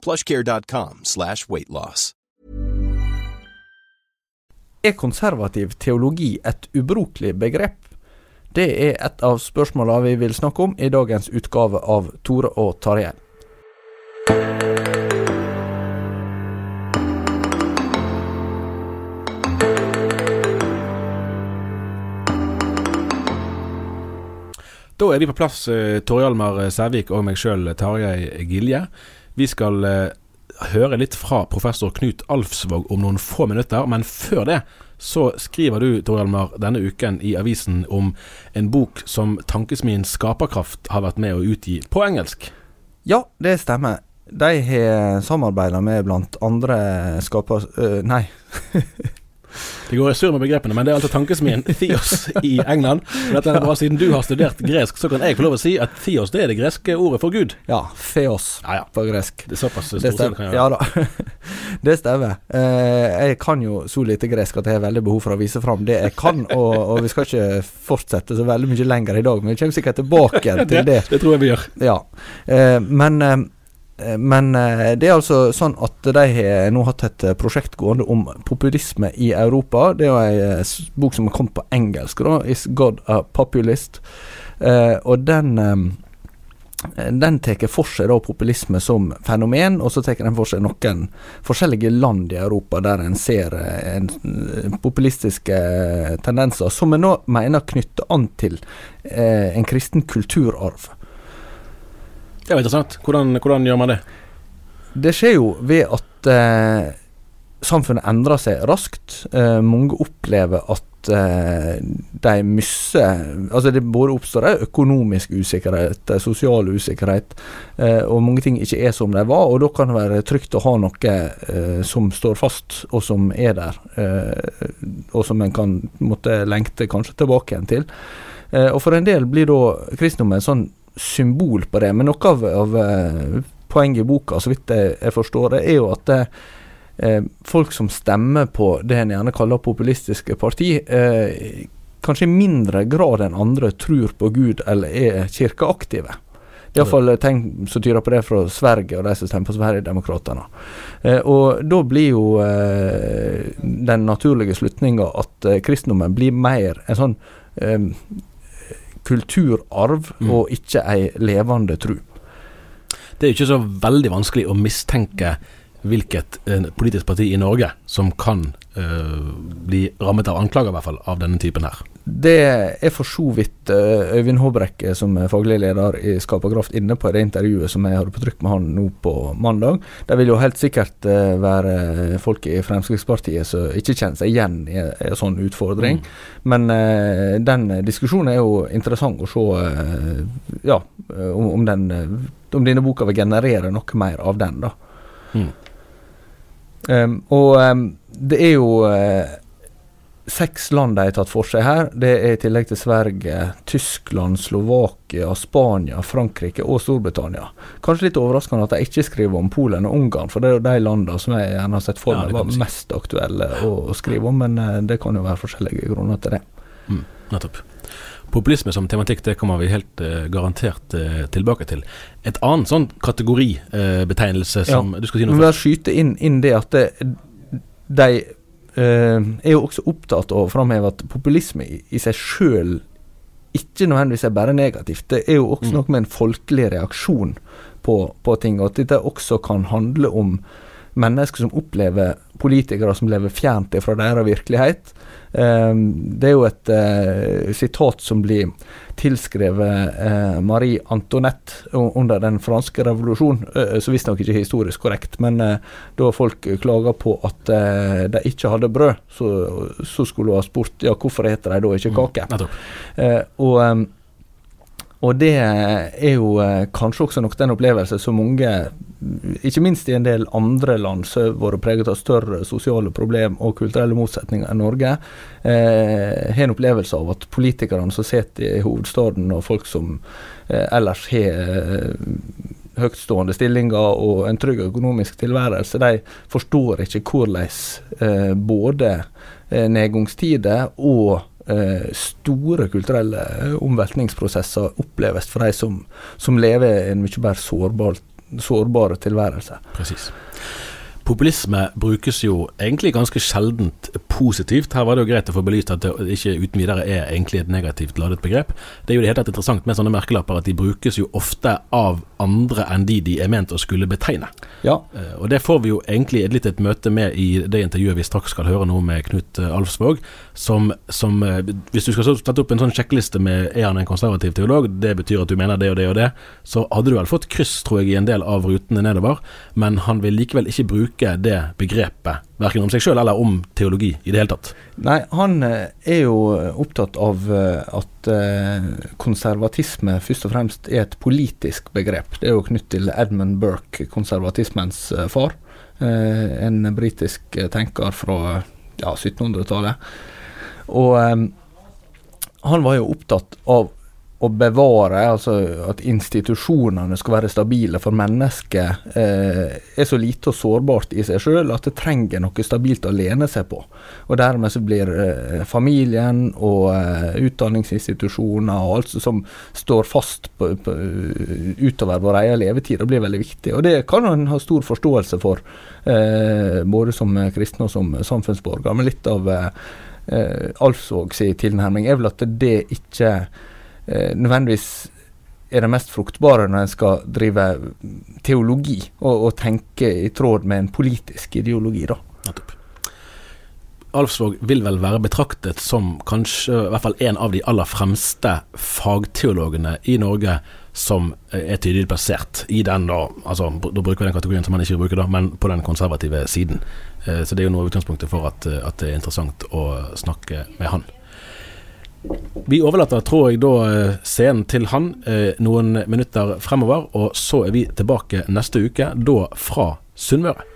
plushcare.com slash weightloss. Er konservativ teologi et ubrukelig begrep? Det er et av spørsmålene vi vil snakke om i dagens utgave av Tore og Tarjei. Da er vi på plass, eh, Torje Almar Sævik og meg sjøl, Tarjei Gilje. Vi skal eh, høre litt fra professor Knut Alfsvåg om noen få minutter, men før det så skriver du, Torje Almar, denne uken i avisen om en bok som Tankesmien Skaperkraft har vært med å utgi på engelsk. Ja, det stemmer. De har samarbeida med blant andre skaper... øh, nei. Det går i surr med begrepene, men det er altså tankesmien Theos i England. Dette er bra, Siden du har studert gresk, så kan jeg få lov å si at Theos det er det greske ordet for Gud. Ja, Theos Ja, ja. på gresk. Det er såpass stort sett. kan jeg Ja da. det stemmer. Eh, jeg kan jo så lite gresk at jeg har veldig behov for å vise fram det jeg kan, og, og vi skal ikke fortsette så veldig mye lenger i dag, men vi kommer sikkert tilbake til det. Det tror jeg vi gjør. Ja. Eh, men eh, men eh, det er altså sånn at de har nå hatt et eh, prosjekt gående om populisme i Europa. Det er jo ei eh, bok som har kommet på engelsk, da. 'Is God a Populist?' Eh, og den eh, den tar for seg da populisme som fenomen, og så tar den for seg noen forskjellige land i Europa der en ser eh, en, eh, populistiske eh, tendenser, som en nå mener knytter an til eh, en kristen kulturarv. Det var interessant. Hvordan, hvordan gjør man det? Det skjer jo ved at eh, samfunnet endrer seg raskt. Eh, mange opplever at eh, de mister Altså det både oppstår økonomisk usikkerhet, eh, sosial usikkerhet, eh, og mange ting ikke er som de var. Og da kan det være trygt å ha noe eh, som står fast, og som er der. Og som en kan måtte lengte kanskje tilbake igjen til. Og for en del blir da kristendommen en sånn symbol på det. Men noe av, av eh, poenget i boka, så vidt jeg, jeg forstår det, er jo at eh, folk som stemmer på det en gjerne kaller populistiske parti, eh, kanskje i mindre grad enn andre tror på Gud eller er kirkeaktive. Det iallfall ting som tyder på det fra Sverige og de som stemmer på Sverigedemokraterna. Eh, og da blir jo eh, den naturlige slutninga at eh, kristendommen blir mer en sånn eh, kulturarv Mm. og ikke ei levende tru. Det er jo ikke så veldig vanskelig å mistenke hvilket eh, politisk parti i Norge som kan bli rammet av anklager, i hvert fall, av denne typen her. Det er for så vidt eh, Øyvind Håbrekke, som er faglig leder i Skaperkraft, inne på i det intervjuet som jeg hadde på trykk med han nå på mandag. Det vil jo helt sikkert eh, være folk i Fremskrittspartiet som ikke kjenner seg igjen i en sånn utfordring. Men eh, den diskusjonen er jo interessant å se eh, ja, eh, om, den, eh, om denne boka vil generere noe mer av den. da. Mm. Um, og um, det er jo eh, seks land de har tatt for seg her. Det er i tillegg til Sverige, Tyskland, Slovakia, Spania, Frankrike og Storbritannia. Kanskje litt overraskende at de ikke skriver om Polen og Ungarn, for det er jo de landene som jeg gjerne har sett for meg ja, var mest aktuelle å, å skrive om, men eh, det kan jo være forskjellige grunner til det. Mm, nettopp. Populisme som tematikk det kommer vi helt eh, garantert eh, tilbake til. Et annet sånn kategoribetegnelse som Du skal si noe om? bare først? skyte inn, inn det at det, de eh, er jo også opptatt av å framheve at populisme i, i seg sjøl ikke nødvendigvis er bare negativt. Det er jo også Mm. noe med en folkelig reaksjon på, på ting, og at dette også kan handle om mennesker som opplever politikere som lever fjernt fra deres virkelighet. Eh, det er jo et eh, sitat som blir tilskrevet eh, Marie Antoinette under den franske revolusjon, eh, så visstnok ikke historisk korrekt, men da folk klaga på at de ikke hadde brød, så, så skulle hun ha spurt ja, hvorfor heter de da ikke kake. Mm. Eh, og, em, og det er jo eh, kanskje også nok den opplevelse som mange, ikke minst i en del andre land som har vært preget av større sosiale problemer og kulturelle motsetninger enn Norge, eh, har en opplevelse av at politikerne som sitter i hovedstaden, og folk som eh, ellers har eh, høytstående stillinger og en trygg økonomisk tilværelse, de forstår ikke hvordan eh, både eh, nedgangstider og store kulturelle eh, omveltningsprosesser oppleves for de som, som lever en mye mer sårbar, sårbare tilværelse. Presis. Populisme brukes jo egentlig ganske sjeldent positivt. Her var det jo greit å få belyst at det ikke uten videre er egentlig et negativt ladet begrep. Det er jo det helt interessant med sånne merkelapper at de brukes jo ofte av andre enn de de er ment å skulle betegne. Ja, Eh, Og det får vi jo egentlig et litt et møte med i det intervjuet vi straks skal høre nå med Knut eh, Alfsvåg. Som, som eh, Hvis du skal sette opp en sånn sjekkliste med er han en konservativ teolog, det betyr at du mener det og det og det, så hadde du vel fått kryss, tror jeg, i en del av rutene nedover. Men han vil likevel ikke bruke det begrepet, verken om seg sjøl eller om teologi i det hele tatt. Nei, han eh, er jo opptatt av eh, at eh, konservatisme først og fremst er et politisk begrep. Det er jo knytt til Edmund Burke, konservatismens eh, far. Eh, en britisk eh, tenker fra ja, 1700-tallet. Og eh, han var jo opptatt av å bevare, altså at institusjonene skal være stabile, for mennesket eh, er så lite og sårbart i seg sjøl at det trenger noe stabilt å lene seg på. Og dermed så blir eh, familien og eh, utdanningsinstitusjoner og alt som står fast på, på, utover vår egen levetid, det blir veldig viktig. Og det kan en ha stor forståelse for, eh, både som kristne og som samfunnsborger. Men litt av eh, eh, Alfsvåg tilnærming er vel at det ikke nødvendigvis er det mest fruktbare når en skal drive teologi og, og tenke i tråd med en politisk ideologi, da. Nettopp. Alfsvåg vil vel være betraktet som kanskje i hvert fall en av de aller fremste fagteologene i Norge som eh, er tydelig plassert i den, da, altså, da bruker vi den kategorien som han ikke bruker, da, men på den konservative siden. Eh, Så det er jo noe av utgangspunktet for at, eh, at det er interessant å snakke med han. Vi overlater, tror jeg, da eh, scenen til han eh, noen minutter fremover, og så er vi tilbake neste uke, da fra Sunnmøre.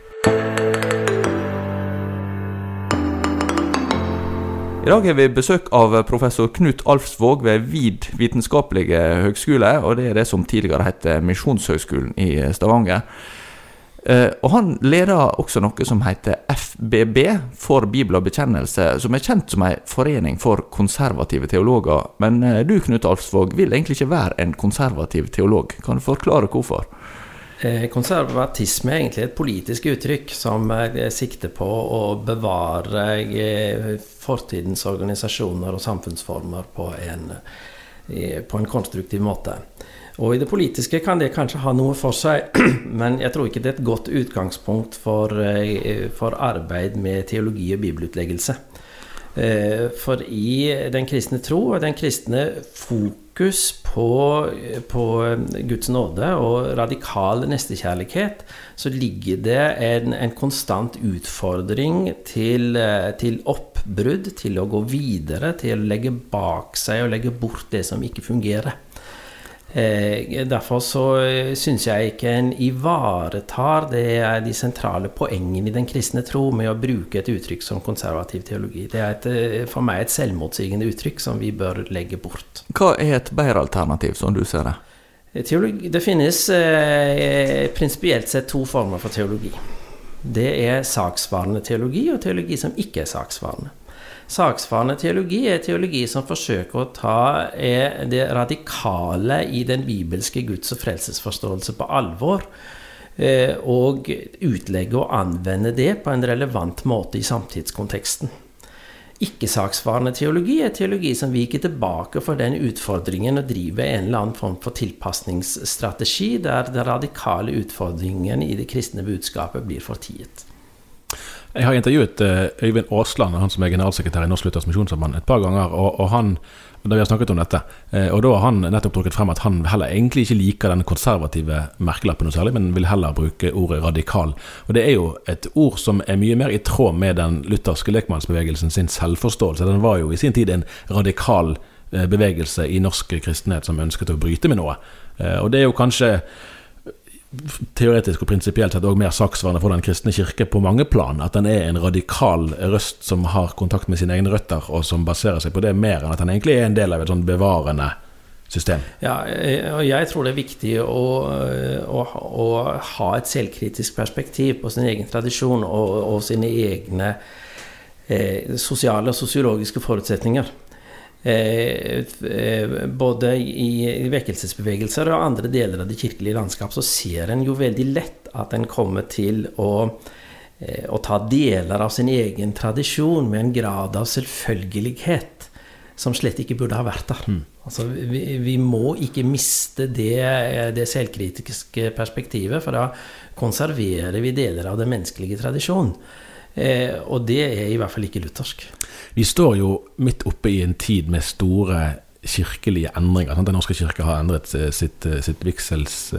I dag har vi besøk av professor Knut Alfsvåg ved VID vitenskapelige høgskole, og det er det som tidligere het Misjonshøgskolen i Stavanger. Eh, og Han leder også noe som heter FBB, for Bibel og bekjennelse, som er kjent som en forening for konservative teologer. Men eh, du, Knut Alfsvåg, vil egentlig ikke være en konservativ teolog. Kan du forklare hvorfor? Eh, Konservatisme er egentlig et politisk uttrykk som sikter på å bevare fortidens organisasjoner og samfunnsformer på en, på en konstruktiv måte. Og i det politiske kan det kanskje ha noe for seg, men jeg tror ikke det er et godt utgangspunkt for, eh, for arbeid med teologi og bibelutleggelse. Eh, For i den kristne tro og den kristne fokus på, på Guds nåde og radikal nestekjærlighet, så ligger det en, en konstant utfordring til, til til oppbrudd, til å gå videre, til å legge bak seg og legge bort det som ikke fungerer. Eh, derfor så syns jeg ikke en ivaretar det er de sentrale poengene i den kristne tro med å bruke et uttrykk som konservativ teologi. Det er et, for meg et selvmotsigende uttrykk som vi bør legge bort. Hva er et bedre alternativ, som du ser det? Teologi, det finnes eh, prinsipielt sett to former for teologi. Det er saksvarende teologi og teologi som ikke er saksvarende. Saksfarende teologi er teologi som forsøker å ta det radikale i den bibelske guds- og frelsesforståelse på alvor. Eh, og utlegge og anvende det på en relevant måte i samtidskonteksten. Ikke-saksvarende teologi er teologi som viker tilbake for den utfordringen å drive en eller annen form for tilpasningsstrategi, der den radikale utfordringen i det kristne budskapet blir fortiet. Jeg har intervjuet uh, Øyvind Aasland, han som er generalsekretær i Norsk Luthers Misjonssamband, et par ganger. Og, og, han, da vi har snakket om dette, uh, og da har han nettopp trukket frem at han heller egentlig ikke liker den konservative merkelappen noe særlig, men vil heller bruke ordet radikal. Og det er jo et ord som er mye mer i tråd med den lutherske lekmannsbevegelsen sin selvforståelse. Den var jo i sin tid en radikal uh, bevegelse i norsk kristenhet som ønsket å bryte med noe. og det er jo kanskje teoretisk og prinsipielt sett òg mer saksvarende for Den kristne kirke på mange plan. At den er en radikal røst som har kontakt med sine egne røtter, og som baserer seg på det mer enn at den egentlig er en del av et sånn bevarende system. Ja, og jeg tror det er viktig å, å, å ha et selvkritisk perspektiv på sin egen tradisjon og, og sine egne eh, sosiale og sosiologiske forutsetninger. Eh, eh, både i vekkelsesbevegelser og andre deler av det kirkelige landskap, så ser en jo veldig lett at en kommer til å, eh, å ta deler av sin egen tradisjon med en grad av selvfølgelighet som slett ikke burde ha vært der. Mm. Altså, vi, vi, må ikke miste det, det, selvkritiske perspektivet, for da konserverer vi deler av den menneskelige tradisjonen. Eh, og det er i hvert fall ikke luthersk. Vi står jo midt oppe i en tid med store kirkelige endringer. Den norske kirke har endret eh, sitt, eh, sitt vigsels,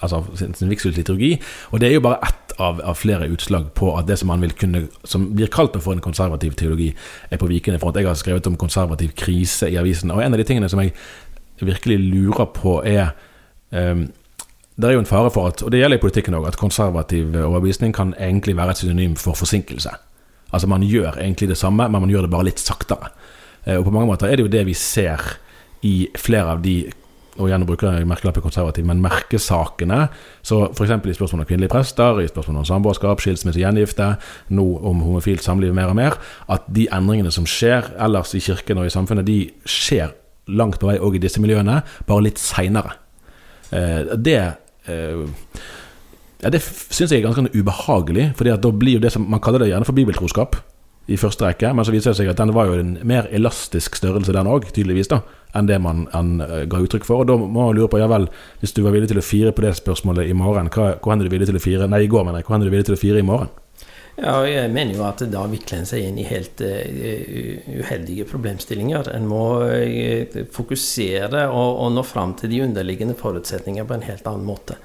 altså sin, sin vigselsliturgi. Og det er jo bare ett av, av, flere utslag på at det som man vil kunne Som blir kalt for en konservativ teologi, er på vikende front. Jeg har skrevet om konservativ krise i avisen, og en av de tingene som jeg virkelig lurer på, er um, det er jo en fare for at, og det gjelder i politikken òg, at konservativ overbevisning kan egentlig være et synonym for forsinkelse. Altså man gjør egentlig det samme, men man gjør det bare litt saktere. Eh, og på mange måter er det jo det vi ser i flere av de og igjen bruker jeg merkelappen konservativ, men merkesakene. Så f.eks. i spørsmål om kvinnelige prester, i spørsmål om samboerskap, skilsmisse, gjengifte, nå om homofilt samliv mer og mer, at de endringene som skjer ellers i kirken og i samfunnet, de skjer langt på vei òg i disse miljøene, bare litt seinere. Eh, det Eh, ja, Det syns jeg er ganske ubehagelig, for da blir jo det som Man kaller det gjerne for bibeltroskap i første rekke, men så viser det seg at den var jo en mer elastisk størrelse, den òg, tydeligvis, da, enn det man, man uh, ga uttrykk for. Og da må man lure på, ja vel, hvis du var villig til å fire på det spørsmålet i morgen, hva, hvor er du villig til å fire Nei, i går, mener jeg. Hvor er du villig til å fire i morgen? Ja, og jeg mener jo at da vikler en seg inn i helt uh, uheldige problemstillinger. En må uh, fokusere og, og, nå fram til de underliggende forutsetninger på en helt annen måte.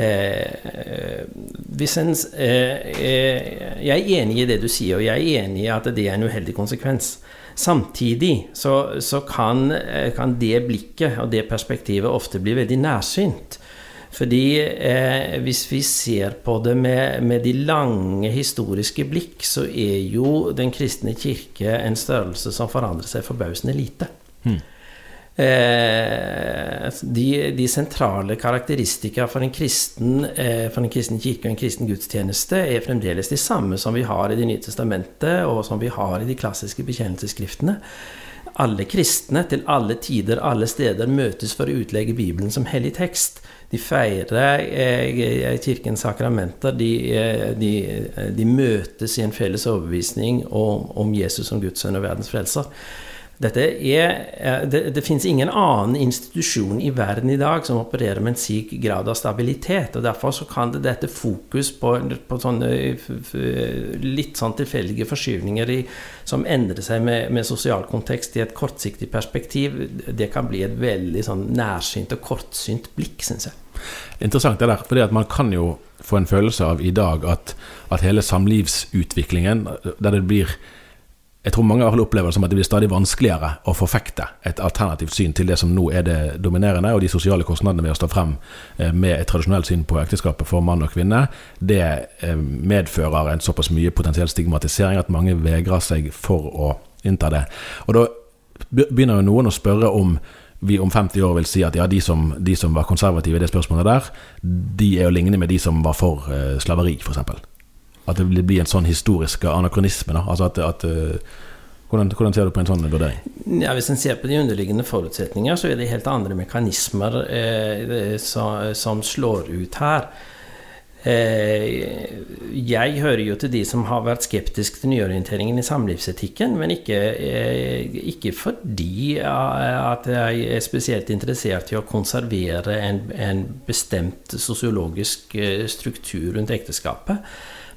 Eh, hvis en, eh, eh, jeg er enig i det du sier, og jeg er enig i at det er en uheldig konsekvens. Samtidig så, så kan, eh, kan, det blikket og det perspektivet ofte bli veldig nærsynt. Fordi eh, hvis vi ser på det med, med, de lange historiske blikk, så er jo Den kristne kirke en størrelse som forandrer seg forbausende lite. Hmm. Eh, de, de, sentrale karakteristika for en, kristen, eh, for en kristen kirke og en kristen gudstjeneste er fremdeles de samme som vi har i Det nye testamentet, og som vi har i de klassiske bekjennelsesskriftene. Alle kristne til alle tider, alle steder møtes for å utlegge Bibelen som hellig tekst. De feirer eh, kirkens sakramenter. De, de, de, møtes i en felles overbevisning om, om Jesus som Guds sønn og verdens frelser. Er, eh, det, det finnes ingen annen institusjon i verden i dag som opererer med en syk grad av stabilitet. og Derfor så kan det, dette fokus på, på sånne litt sånn tilfeldige forskyvninger i, som endrer seg med, med, sosial kontekst i et kortsiktig perspektiv, det kan bli et veldig sånn nærsynt og kortsynt blikk, syns jeg. Interessant det der, fordi at man kan jo få en følelse av i dag at, at hele samlivsutviklingen, der det blir jeg tror mange opplever det som at det blir stadig vanskeligere å forfekte et alternativt syn til det som nå er det dominerende, og de sosiale kostnadene ved å stå frem eh, med et tradisjonelt syn på ekteskapet for mann og kvinne, det eh, medfører en såpass mye potensiell stigmatisering at mange vegrer seg for å innta det. Og da begynner jo noen å spørre om vi om 50 år vil si at ja, de som, de som var konservative i det spørsmålet der, de er jo lignende med de som var for uh, slaveri, f.eks. At det blir en sånn historisk anakronisme. Da. Altså at, at uh, hvordan, hvordan, ser du på en sånn vurdering? Ja, Hvis en ser på de underliggende forutsetninger, så er det helt andre mekanismer eh, som, som, slår ut her. Eh, jeg hører jo til de som har vært skeptisk til nyorienteringen i samlivsetikken, men ikke, eh, ikke fordi at jeg er spesielt interessert i å konservere en, en bestemt sosiologisk eh, struktur rundt ekteskapet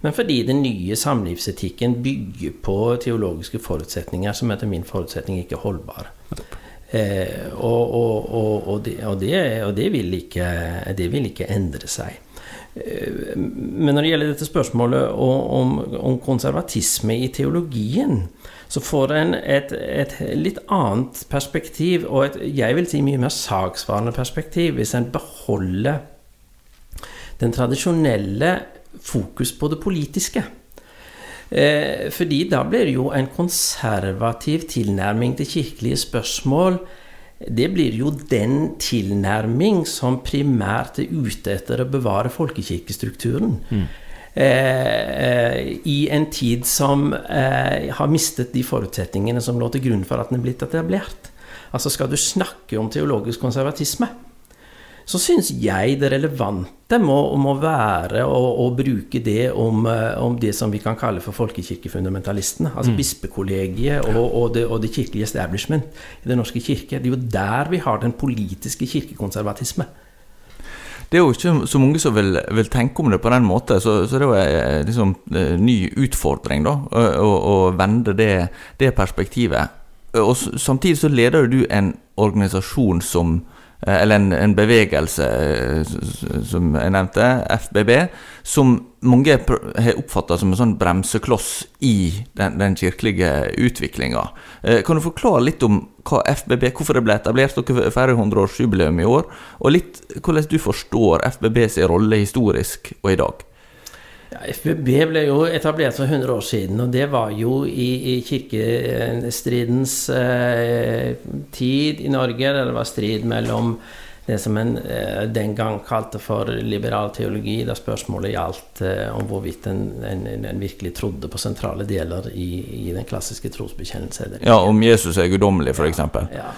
men fordi den nye samlivsetikken bygger på teologiske forutsetninger som etter min forutsetning ikke er holdbare. Eh, og, og, og, det, det, og det, vil ikke, det, vil ikke, endre seg. Eh, men når det gjelder dette spørsmålet om, om konservatisme i teologien, så får en et, et, litt annet perspektiv, og et, jeg vil si mye mer saksvarende perspektiv, hvis en beholder den tradisjonelle fokus på det politiske. Eh, fordi da blir det jo en konservativ tilnærming til kirkelige spørsmål det blir jo den tilnærming som primært er ute etter å bevare folkekirkestrukturen. Mm. Eh, I en tid som eh, har mistet de forutsetningene som lå til grunn for at den er blitt etablert. Altså Skal du snakke om teologisk konservatisme, så syns jeg det relevante må, må være å, å, bruke det om, eh, om, det som vi kan kalle for folkekirkefundamentalistene. Altså mm. bispekollegiet og, og, det, og, det, kirkelige establishment i Den norske kirke. Det er jo der vi har den politiske kirkekonservatisme. Det er jo ikke så mange som vil, vil tenke om det på den måten, så, så det er jo en liksom, eh, ny utfordring da, å, å vende det, det perspektivet. Og Samtidig så leder du en organisasjon som Eh, eller en, en, bevegelse, eh, som jeg nevnte, FBB, som mange har oppfatta som en sånn bremsekloss i den, den kirkelige utviklinga. Eh, kan du forklare litt om hva FBB, hvorfor det ble etablert? Dere feirer 100-årsjubileum i år. Og litt hvordan du forstår FBB sin rolle historisk og i dag? Ja, FBB ble jo etablert for 100 år siden, og det var jo i, i kirkestridens eh, tid i Norge, der det var strid mellom det som en eh, den gang kalte for liberal teologi, da spørsmålet gjaldt eh, om hvorvidt en, en, en, virkelig trodde på sentrale deler i, i den klassiske trosbekjennelse. Ja, om Jesus er guddommelig, f.eks. Ja, ja.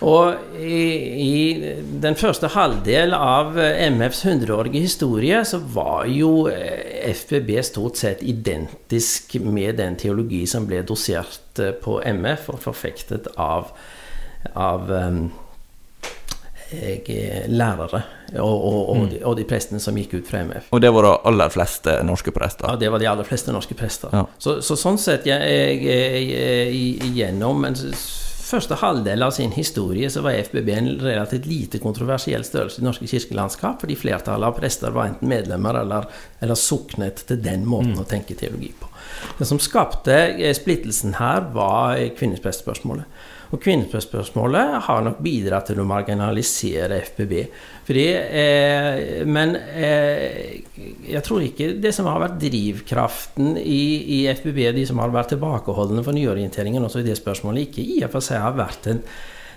Og i, i, den første halvdel av MFs hundreårige historie så var jo eh, FBB stort sett identisk med den teologi som ble dosert eh, på MF og forfektet av, av um, lærere og, og, og, mm. de, og, de, prestene som gikk ut fra MF. Og det var de aller fleste norske prester? Ja, det var de aller fleste norske prester. Ja. Så, så, sånn sett jeg, jeg, jeg, igjennom en første halvdel av sin historie så var FBB en relativt lite kontroversiell størrelse i norske kirkelandskap, fordi flertallet av prester var enten medlemmer eller, eller soknet til den måten mm. å tenke teologi på. Det som skapte eh, splittelsen her, var kvinneprestspørsmålet. Og kvinnespørsmålet har nok bidratt til å marginalisere FBB. Fordi, eh, men eh, jeg tror ikke det som har vært drivkraften i, i FBB, de som har vært tilbakeholdne for nyorienteringen også i det spørsmålet, ikke i og for seg har vært en,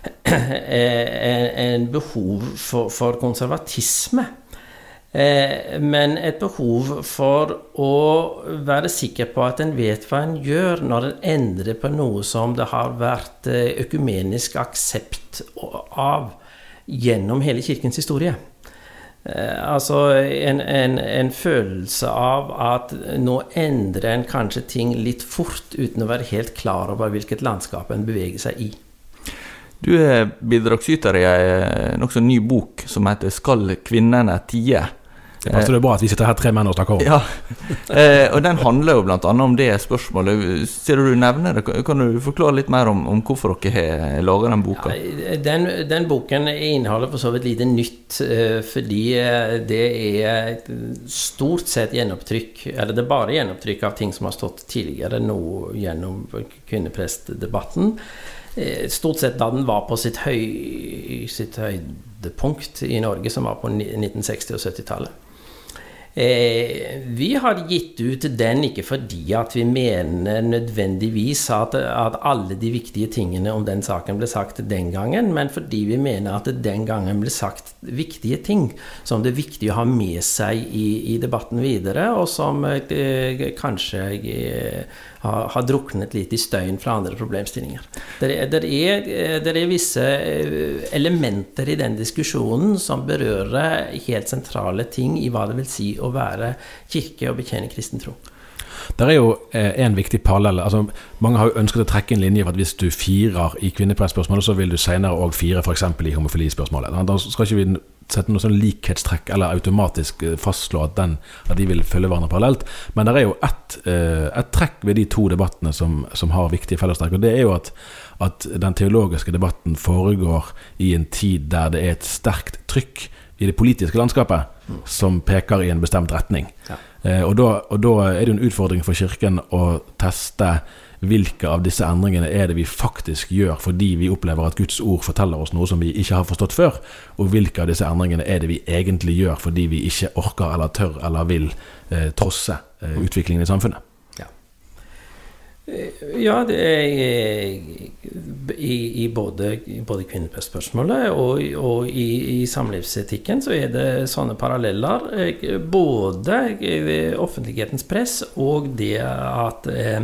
en, en behov for, for konservatisme. Eh, men et behov for å være sikker på at en vet hva en gjør når en endrer på noe som det har vært eh, økumenisk aksept av gjennom hele kirkens historie. Eh, altså en, en, en, følelse av at nå endrer en kanskje ting litt fort uten å være helt klar over hvilket landskap en beveger seg i. Du er bidragsyter i en nokså ny bok som heter 'Skal kvinnene tie'? Det passer jo bra at vi sitter her tre menn og snakker om. Ja, eh, og den handler jo annet om det spørsmålet. Ser du du nevner det, kan du forklare litt mer om, om hvorfor dere har laga den boka? Ja, den, den, boken inneholder for så vidt lite nytt, eh, fordi eh, det er stort sett gjenopptrykk, eller det er bare gjenopptrykk av ting som har stått tidligere nå gjennom kvinneprestdebatten. Eh, stort sett da den var på sitt, høy, sitt høydepunkt i Norge, som var på 1960- og 70-tallet. Eh, vi har gitt ut den ikke fordi at vi mener nødvendigvis at, at, alle de viktige tingene om den saken ble sagt den gangen, men fordi vi mener at den gangen ble sagt viktige ting som det er viktig å ha med seg i, i debatten videre, og som eh, kanskje eh, har, druknet litt i støyen fra andre problemstillinger. Det er, er, er, visse eh, elementer i den diskusjonen som berører helt sentrale ting i hva det vil si å være kirke og betjene kristen tro. Det er jo eh, en viktig parallell. Altså, mange har jo ønsket å trekke en linje for at hvis du firer i kvinnepressspørsmålet, så vil du senere òg fire f.eks. i homofilispørsmålet. Da skal ikke vi sette noe sånn likhetstrekk eller automatisk eh, fastslå at, den, at de vil følge hverandre parallelt. Men det er jo ett eh, et trekk ved de to debattene som, som har viktige fellestrekk. Og det er jo at, at den teologiske debatten foregår i en tid der det er et sterkt trykk i det politiske landskapet som peker i en bestemt retning. Ja. Eh, og, da, og, da, er det jo en utfordring for Kirken å teste hvilke av disse endringene er det vi faktisk gjør fordi vi opplever at Guds ord forteller oss noe som vi ikke har forstått før, og hvilke av disse endringene er det vi egentlig gjør fordi vi ikke orker eller tør eller vil eh, trosse eh, utviklingen i samfunnet. Ja, det er i, i både, både kvinnepressspørsmålet og, og i, i, samlivsetikken så er det sånne paralleller. Både offentlighetens press og det at eh,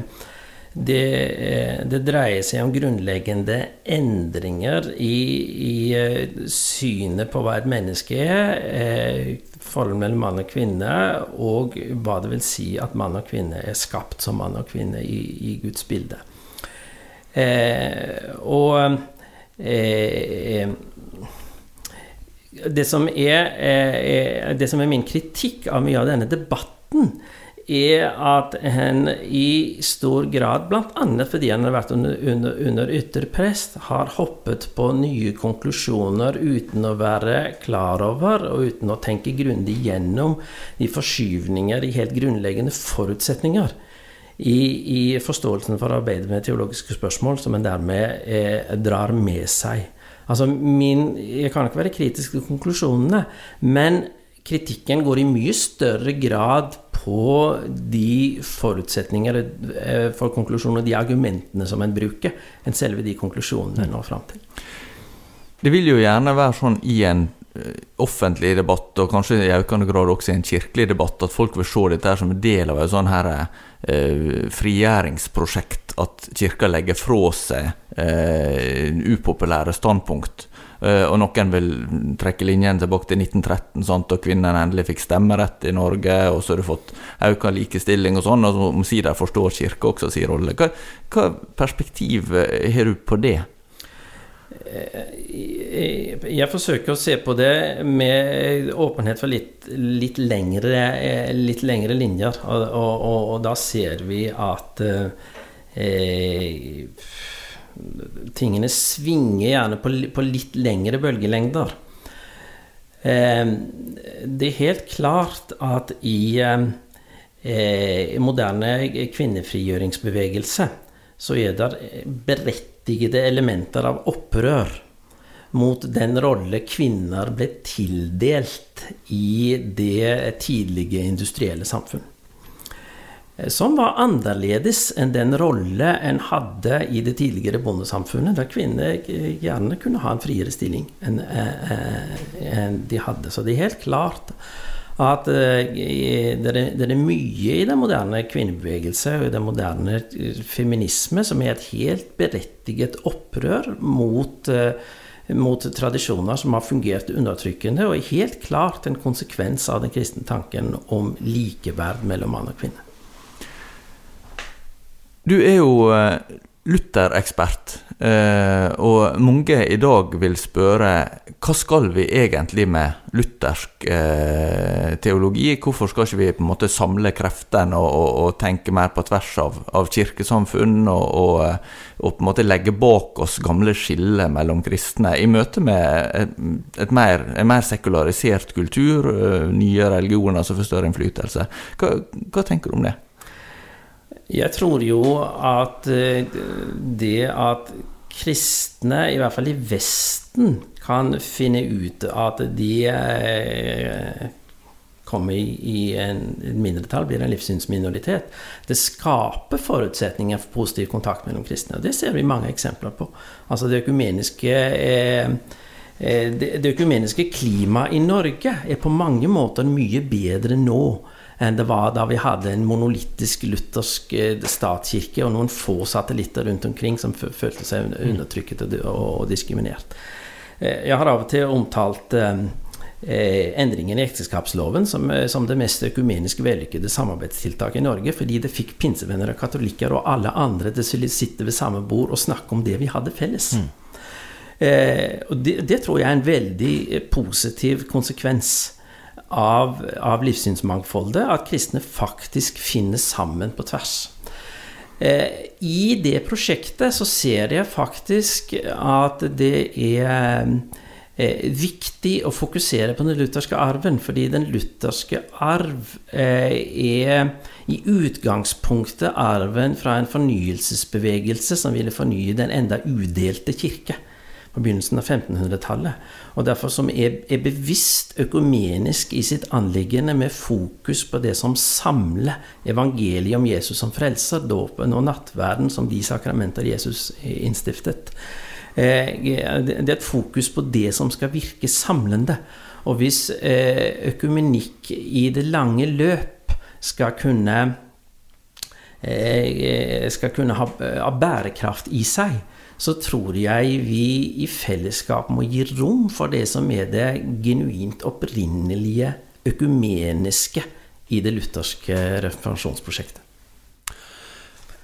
det, eh, det, dreier seg om grunnleggende endringer i, i, eh, synet på hva et menneske er, eh, forholdet mellom mann og kvinne, og hva det vil si at mann og kvinne er skapt som mann og kvinne i, i Guds bilde. Eh, og eh, det, som er, eh, det som er min kritikk av mye av denne debatten, er at en i stor grad, bl.a. fordi han har vært under, under, under ytterprest, har hoppet på nye konklusjoner uten å være klar over og uten å tenke grundig gjennom de forskyvninger i helt grunnleggende forutsetninger i, i forståelsen for å arbeide med teologiske spørsmål som en dermed eh, drar med seg. Altså min, jeg kan ikke være kritisk til konklusjonene, men kritikken går i mye større grad på de forutsetninger eh, for konklusjoner, de argumentene som en bruker, enn selve de konklusjonene en når fram til. Det vil jo gjerne være sånn i en eh, offentlig debatt, og kanskje i økende grad også i en kirkelig debatt, at folk vil se dette som en del av et sånn her eh, frigjøringsprosjekt. At kirka legger fra seg eh, upopulære standpunkt og noen vil trekke linjen tilbake til 1913, sant, og kvinnene endelig fikk stemmerett i Norge, og så har du fått økt likestilling og sånn, og så omsider forstår Kirka også sin rolle. Hva, hva, perspektiv eh, har du på det? Eh, jeg forsøker å se på det med åpenhet for litt, litt, lengre, litt lengre, linjer, og, og, og, da ser vi at eh, tingene svinger gjerne på, på litt lengre bølgelengder. Eh, det er helt klart at i eh, moderne kvinnefrigjøringsbevegelse så er det berettigede elementer av opprør mot den rolle kvinner ble tildelt i det tidlige industrielle samfunn. Eh, som var annerledes enn den rolle en hadde i det tidligere bondesamfunnet, der kvinner gjerne kunne ha en friere stilling enn en de hadde. Så det er helt klart at eh, det er, mye i den moderne kvinnebevegelse og i den moderne eh, feminisme som er et helt berettiget opprør mot mot tradisjoner som har fungert undertrykkende, og er helt klart en konsekvens av den kristne tanken om likeverd mellom mann og kvinne. Du er jo lutherekspert, Luther-ekspert, eh, og mange i dag vil spørre hva skal vi egentlig med luthersk eh, teologi? Hvorfor skal ikke vi på en måte samle kreftene og, og, og tenke mer på tvers av, av kirkesamfunn, og, eh, og, på en måte legge bak oss gamle skiller mellom kristne i møte med et, et mer, en mer sekularisert kultur, nye religioner som får større innflytelse? Hva, hva tenker du om det? Jeg tror jo at eh, det at kristne, i hvert fall i Vesten, kan finne ut at de eh, kommer i en mindretall, blir en livssynsminoritet. Det skaper forutsetninger for positiv kontakt mellom kristne. og Det ser vi mange eksempler på. Altså det økumeniske eh, det økumeniske klimaet i Norge er på mange måter mye bedre nå enn det var da vi hadde en monolittisk luthersk eh, statskirke og noen få satellitter rundt omkring som følte seg mm. undertrykket og diskriminert. Eh, jeg har av og til omtalt eh, endringen i ekteskapsloven som, som, det mest økumenisk vellykkede samarbeidstiltaket i Norge, fordi det fikk pinsevenner og katolikker og alle andre til å sitte ved samme bord og snakke om det vi hadde felles. Mm. Eh, og det, det, tror jeg er en veldig positiv konsekvens av, av livssynsmangfoldet at kristne faktisk finner sammen på tvers. Eh, I det prosjektet så ser jeg faktisk at det er eh, viktig å fokusere på den lutherske arven, fordi den lutherske arv eh, er i utgangspunktet arven fra en fornyelsesbevegelse som ville fornye den enda udelte kirke på begynnelsen av 1500-tallet. Og derfor som er, er, bevisst økumenisk i sitt anliggende med fokus på det som samler evangeliet om Jesus som frelser, dåpen og nattverden som de sakramenter Jesus innstiftet. Eh, det er et fokus på det som skal virke samlende. Og hvis eh, økumenikk i det lange løp skal kunne eh, skal kunne ha bærekraft i seg, så tror jeg vi i fellesskap må gi rom for det som er det genuint opprinnelige økumeniske i det lutherske reformasjonsprosjektet.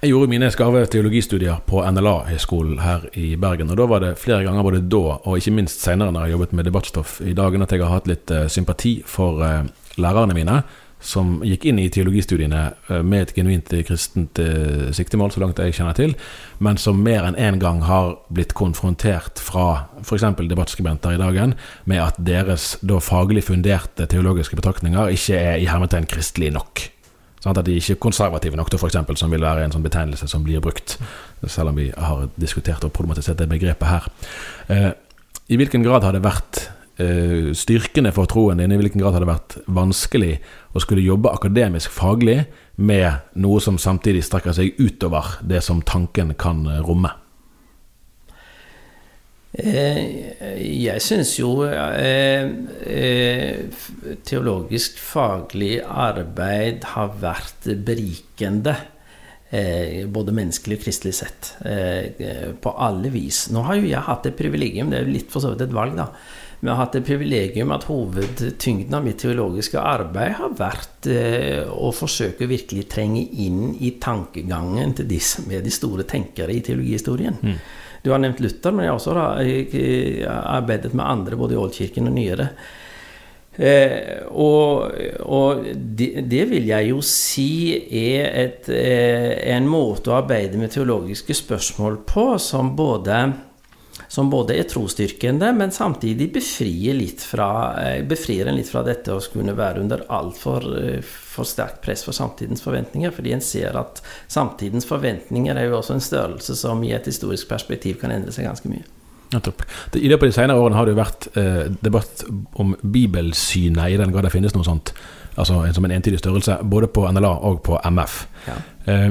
Jeg gjorde mine skarve teologistudier på NLA-høgskolen her i Bergen. og Da var det flere ganger både da og ikke minst senere når jeg jobbet med debattstoff i dagen, at jeg har hatt litt uh, sympati for uh, lærerne mine som gikk inn i teologistudiene eh, med et genuint kristent eh, siktemål, så langt jeg kjenner til, men som mer enn én en gang har blitt konfrontert fra f.eks. debattskribenter i dagen med at deres da faglig funderte teologiske betraktninger ikke er i hermetegn kristelig nok. Sånn at de ikke er konservative nok, for eksempel, som vil være en sånn betegnelse som blir brukt. Selv om vi har diskutert og problematisert det begrepet her. Eh, I hvilken grad har det vært styrkene for troen din? I hvilken grad har det vært vanskelig å skulle jobbe akademisk faglig med noe som samtidig strekker seg utover det som tanken kan romme? Eh, jeg syns jo eh, teologisk faglig arbeid har vært berikende. både menneskelig og kristelig sett. på alle vis. Nå har jo jeg hatt et privilegium, det er jo litt for så vidt et valg, da vi har hatt det privilegium at hovedtyngden av mitt teologiske arbeid har vært eh, å forsøke å virkelig trenge inn i tankegangen til de som er de store tenkere i teologihistorien. Mm. Du har nevnt Luther, men jeg har også eh, arbeidet med andre både i Oldkirken og nyere. Eh, og, og det, det, vil jeg jo si er et, eh, en måte å arbeide med teologiske spørsmål på som både som både er trosstyrkende, men samtidig befrier, litt fra, eh, befrier en litt fra dette å skulle være under altfor eh, for sterkt press for samtidens forventninger. Fordi en ser at samtidens forventninger er jo også en størrelse som i et historisk perspektiv kan endre seg ganske mye. Nettopp. I løpet av de senere årene har det jo vært eh, debatt om bibelsynet, i den grad det finnes noe sånt. Altså som en entydig størrelse, både på NLA og på MF. Ja. Eh,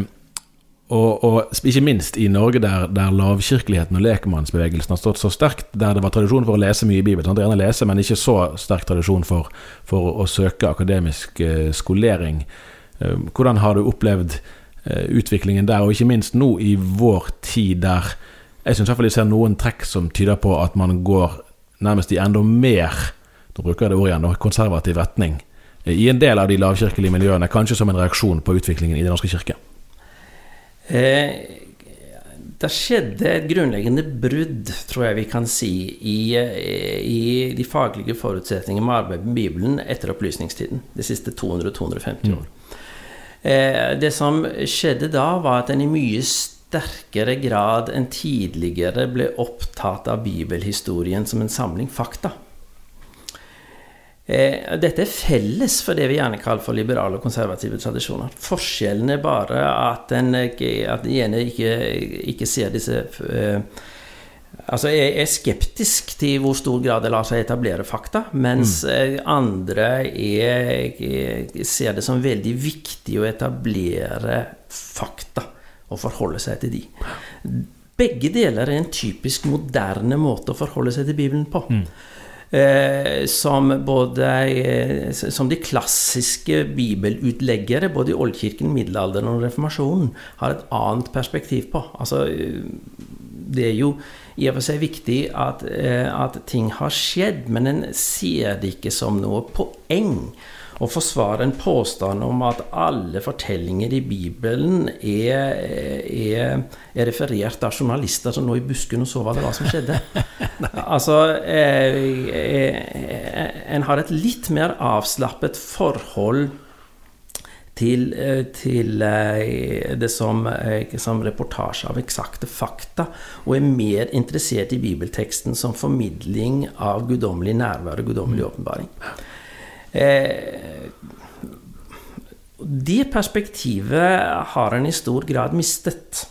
og, og, ikke minst i Norge, der, der lavkirkeligheten og lekmannsbevegelsen har stått så sterkt, der det var tradisjon for å lese mye i Bibelen. Sant? gjerne lese, men ikke så sterk tradisjon for, for å, søke akademisk uh, skolering. Uh, hvordan har du opplevd uh, utviklingen der, og ikke minst nå i vår tid, der jeg syns jeg ser noen trekk som tyder på at man går nærmest i enda mer, nå bruker jeg det ordet igjen, konservativ retning, i en del av de lavkirkelige miljøene, kanskje som en reaksjon på utviklingen i Den norske kirke? Eh, det skjedde et grunnleggende brudd, tror jeg vi kan si, i, i de faglige forutsetningene med arbeidet med Bibelen etter opplysningstiden. De siste 200-250 år. Eh, det som skjedde da, var at en i mye sterkere grad enn tidligere ble opptatt av bibelhistorien som en samling fakta. Eh, dette er felles for det vi gjerne kaller for liberale og konservative tradisjoner. Forskjellen er bare at en, at en ikke, ikke, ser disse eh, Altså jeg er skeptisk til hvor stor grad det lar seg etablere fakta, mens mm. Eh, andre er, ser det som veldig viktig å etablere fakta og forholde seg til de. Begge deler er en typisk moderne måte å forholde seg til Bibelen på. Mm. Eh, som, både, eh, som de klassiske bibelutleggere, både i oldkirken, middelalderen og reformasjonen, har et annet perspektiv på. Altså, det er jo i og for seg viktig at, eh, at ting har skjedd, men en ser det ikke som noe poeng å forsvare en påstand om at alle fortellinger i Bibelen er, er, er referert av journalister som lå i busken og så hva det var som skjedde. altså eh, eh, En har et litt mer avslappet forhold til, eh, til eh, det som, eh, som, reportasje av eksakte fakta, og er mer interessert i bibelteksten som formidling av guddommelig nærvær og guddommelig mm. åpenbaring. Eh, det perspektivet har en i stor grad mistet.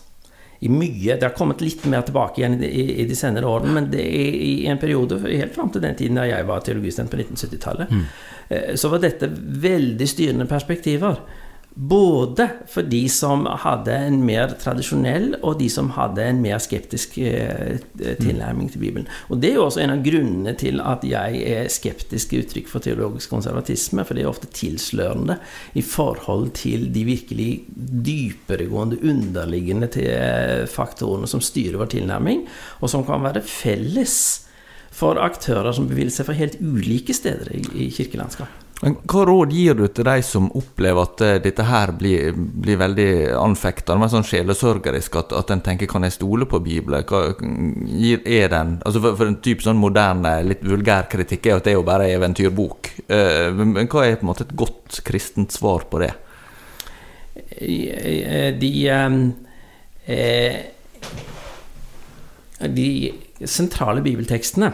I mye, Det har kommet litt mer tilbake igjen i, i, i de senere årene, men det er i en periode helt fram til den tiden da jeg var teologistudent på 1970-tallet, mm. eh, så var dette veldig styrende perspektiver. Både for de som hadde en mer tradisjonell, og de som hadde en mer skeptisk eh, tilnærming til Bibelen. Og Det er jo også en av grunnene til at jeg er skeptisk i uttrykk for teologisk konservatisme, for det er ofte tilslørende i forhold til de virkelig dyperegående, underliggende eh, faktorene som styrer vår tilnærming, og som kan være felles for aktører som bevilger seg fra helt ulike steder i, i kirkelandskapet. Men Hva råd gir du til de som opplever at uh, dette her blir, blir veldig anfekta, sånn sjelesørgerisk, at, at en tenker 'kan jeg stole på Bibelen'? Hva gir, er den altså For, for en type sånn moderne, litt vulgær kritikk er at det er jo bare eventyrbok. men, men hva er på en måte et godt kristent svar på det? De, eh, de sentrale bibeltekstene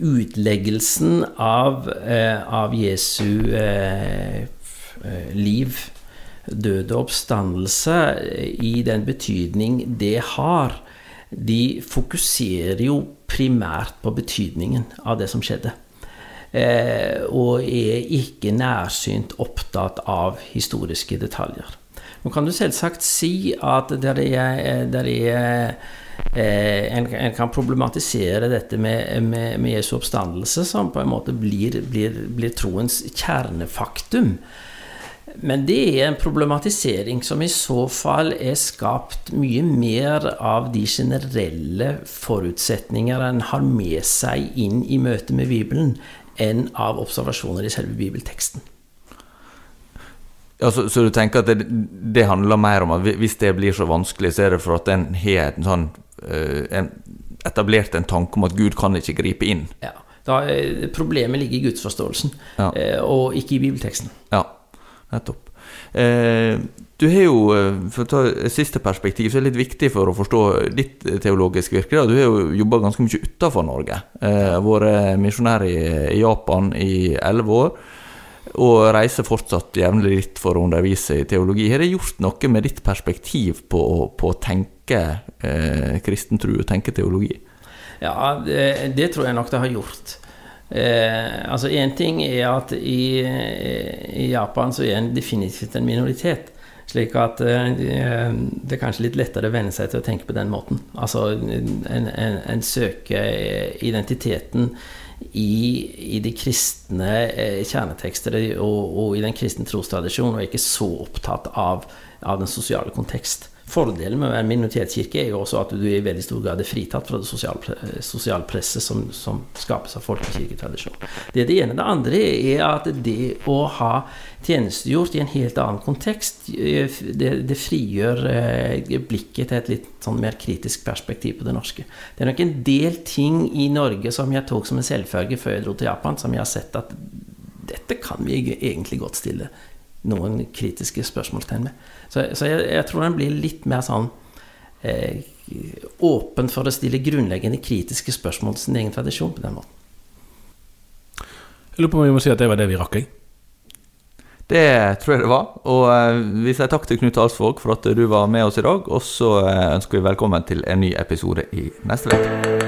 utleggelsen av, eh, av Jesu eh, eh, liv, død og oppstandelse, i den betydning det har, de fokuserer jo primært på betydningen av det som skjedde. Og er ikke nærsynt opptatt av historiske detaljer. Nå kan du selvsagt si at det er, der er Eh, en, en, kan problematisere dette med, med, med, Jesu oppstandelse, som på en måte blir, blir, blir troens kjernefaktum. Men det er en problematisering som i så fall er skapt mye mer av de generelle forutsetninger en har med seg inn i møte med Bibelen, enn av observasjoner i selve bibelteksten. Ja, så, så, du tenker at det, det, handler mer om at hvis det blir så vanskelig, så er det for at en har en sånn en, etablert en tanke om at Gud kan ikke gripe inn. Ja, da, Problemet ligger i gudsforståelsen, ja. Eh, og ikke i bibelteksten. Ja, nettopp. Eh, du har jo, for å ta et siste perspektiv, så er det litt viktig for å forstå ditt teologiske virke. Du har jo jobba ganske mye utafor Norge. Eh, Vært misjonær i, i Japan i elleve år. Og reiser fortsatt jevnlig litt for å undervise i teologi. Har det gjort noe med ditt perspektiv på, på å tenke tenke eh, kristen tro og tenke teologi? Ja, det, det, tror jeg nok det har gjort. Eh, altså Én ting er at i, i, Japan så er en definitivt en minoritet. Slik at eh, det er kanskje litt lettere å venne seg til å tenke på den måten. Altså en, en, en søker identiteten i, i, de kristne eh, kjernetekster og, og, i den kristne trostradisjonen, og er ikke så opptatt av, av den sosiale kontekst. Fordelen med å være minoritetskirke er jo også at du i veldig stor grad er fritatt fra det sosiale, presset som, som, skapes av folkekirketradisjon. Det er det ene. Det andre er at det å ha tjenestegjort i en helt annen kontekst, eh, det, det frigjør eh, blikket til et litt sånn mer kritisk perspektiv på det norske. Det er nok en del ting i Norge som jeg tok som en selvfølge før jeg dro til Japan, som jeg har sett at dette kan vi egentlig godt stille noen kritiske spørsmålstegn med. Så, så jeg, jeg, tror den blir litt mer sånn eh, åpen for å stille grunnleggende kritiske spørsmål til sin egen tradisjon på den måten. Jeg lurer på om vi må si at det var det vi rakk, jeg. Det tror jeg det var. Og eh, vi sier takk til Knut Alsvåg for at du var med oss i dag. Og så eh, ønsker vi velkommen til en ny episode i neste uke.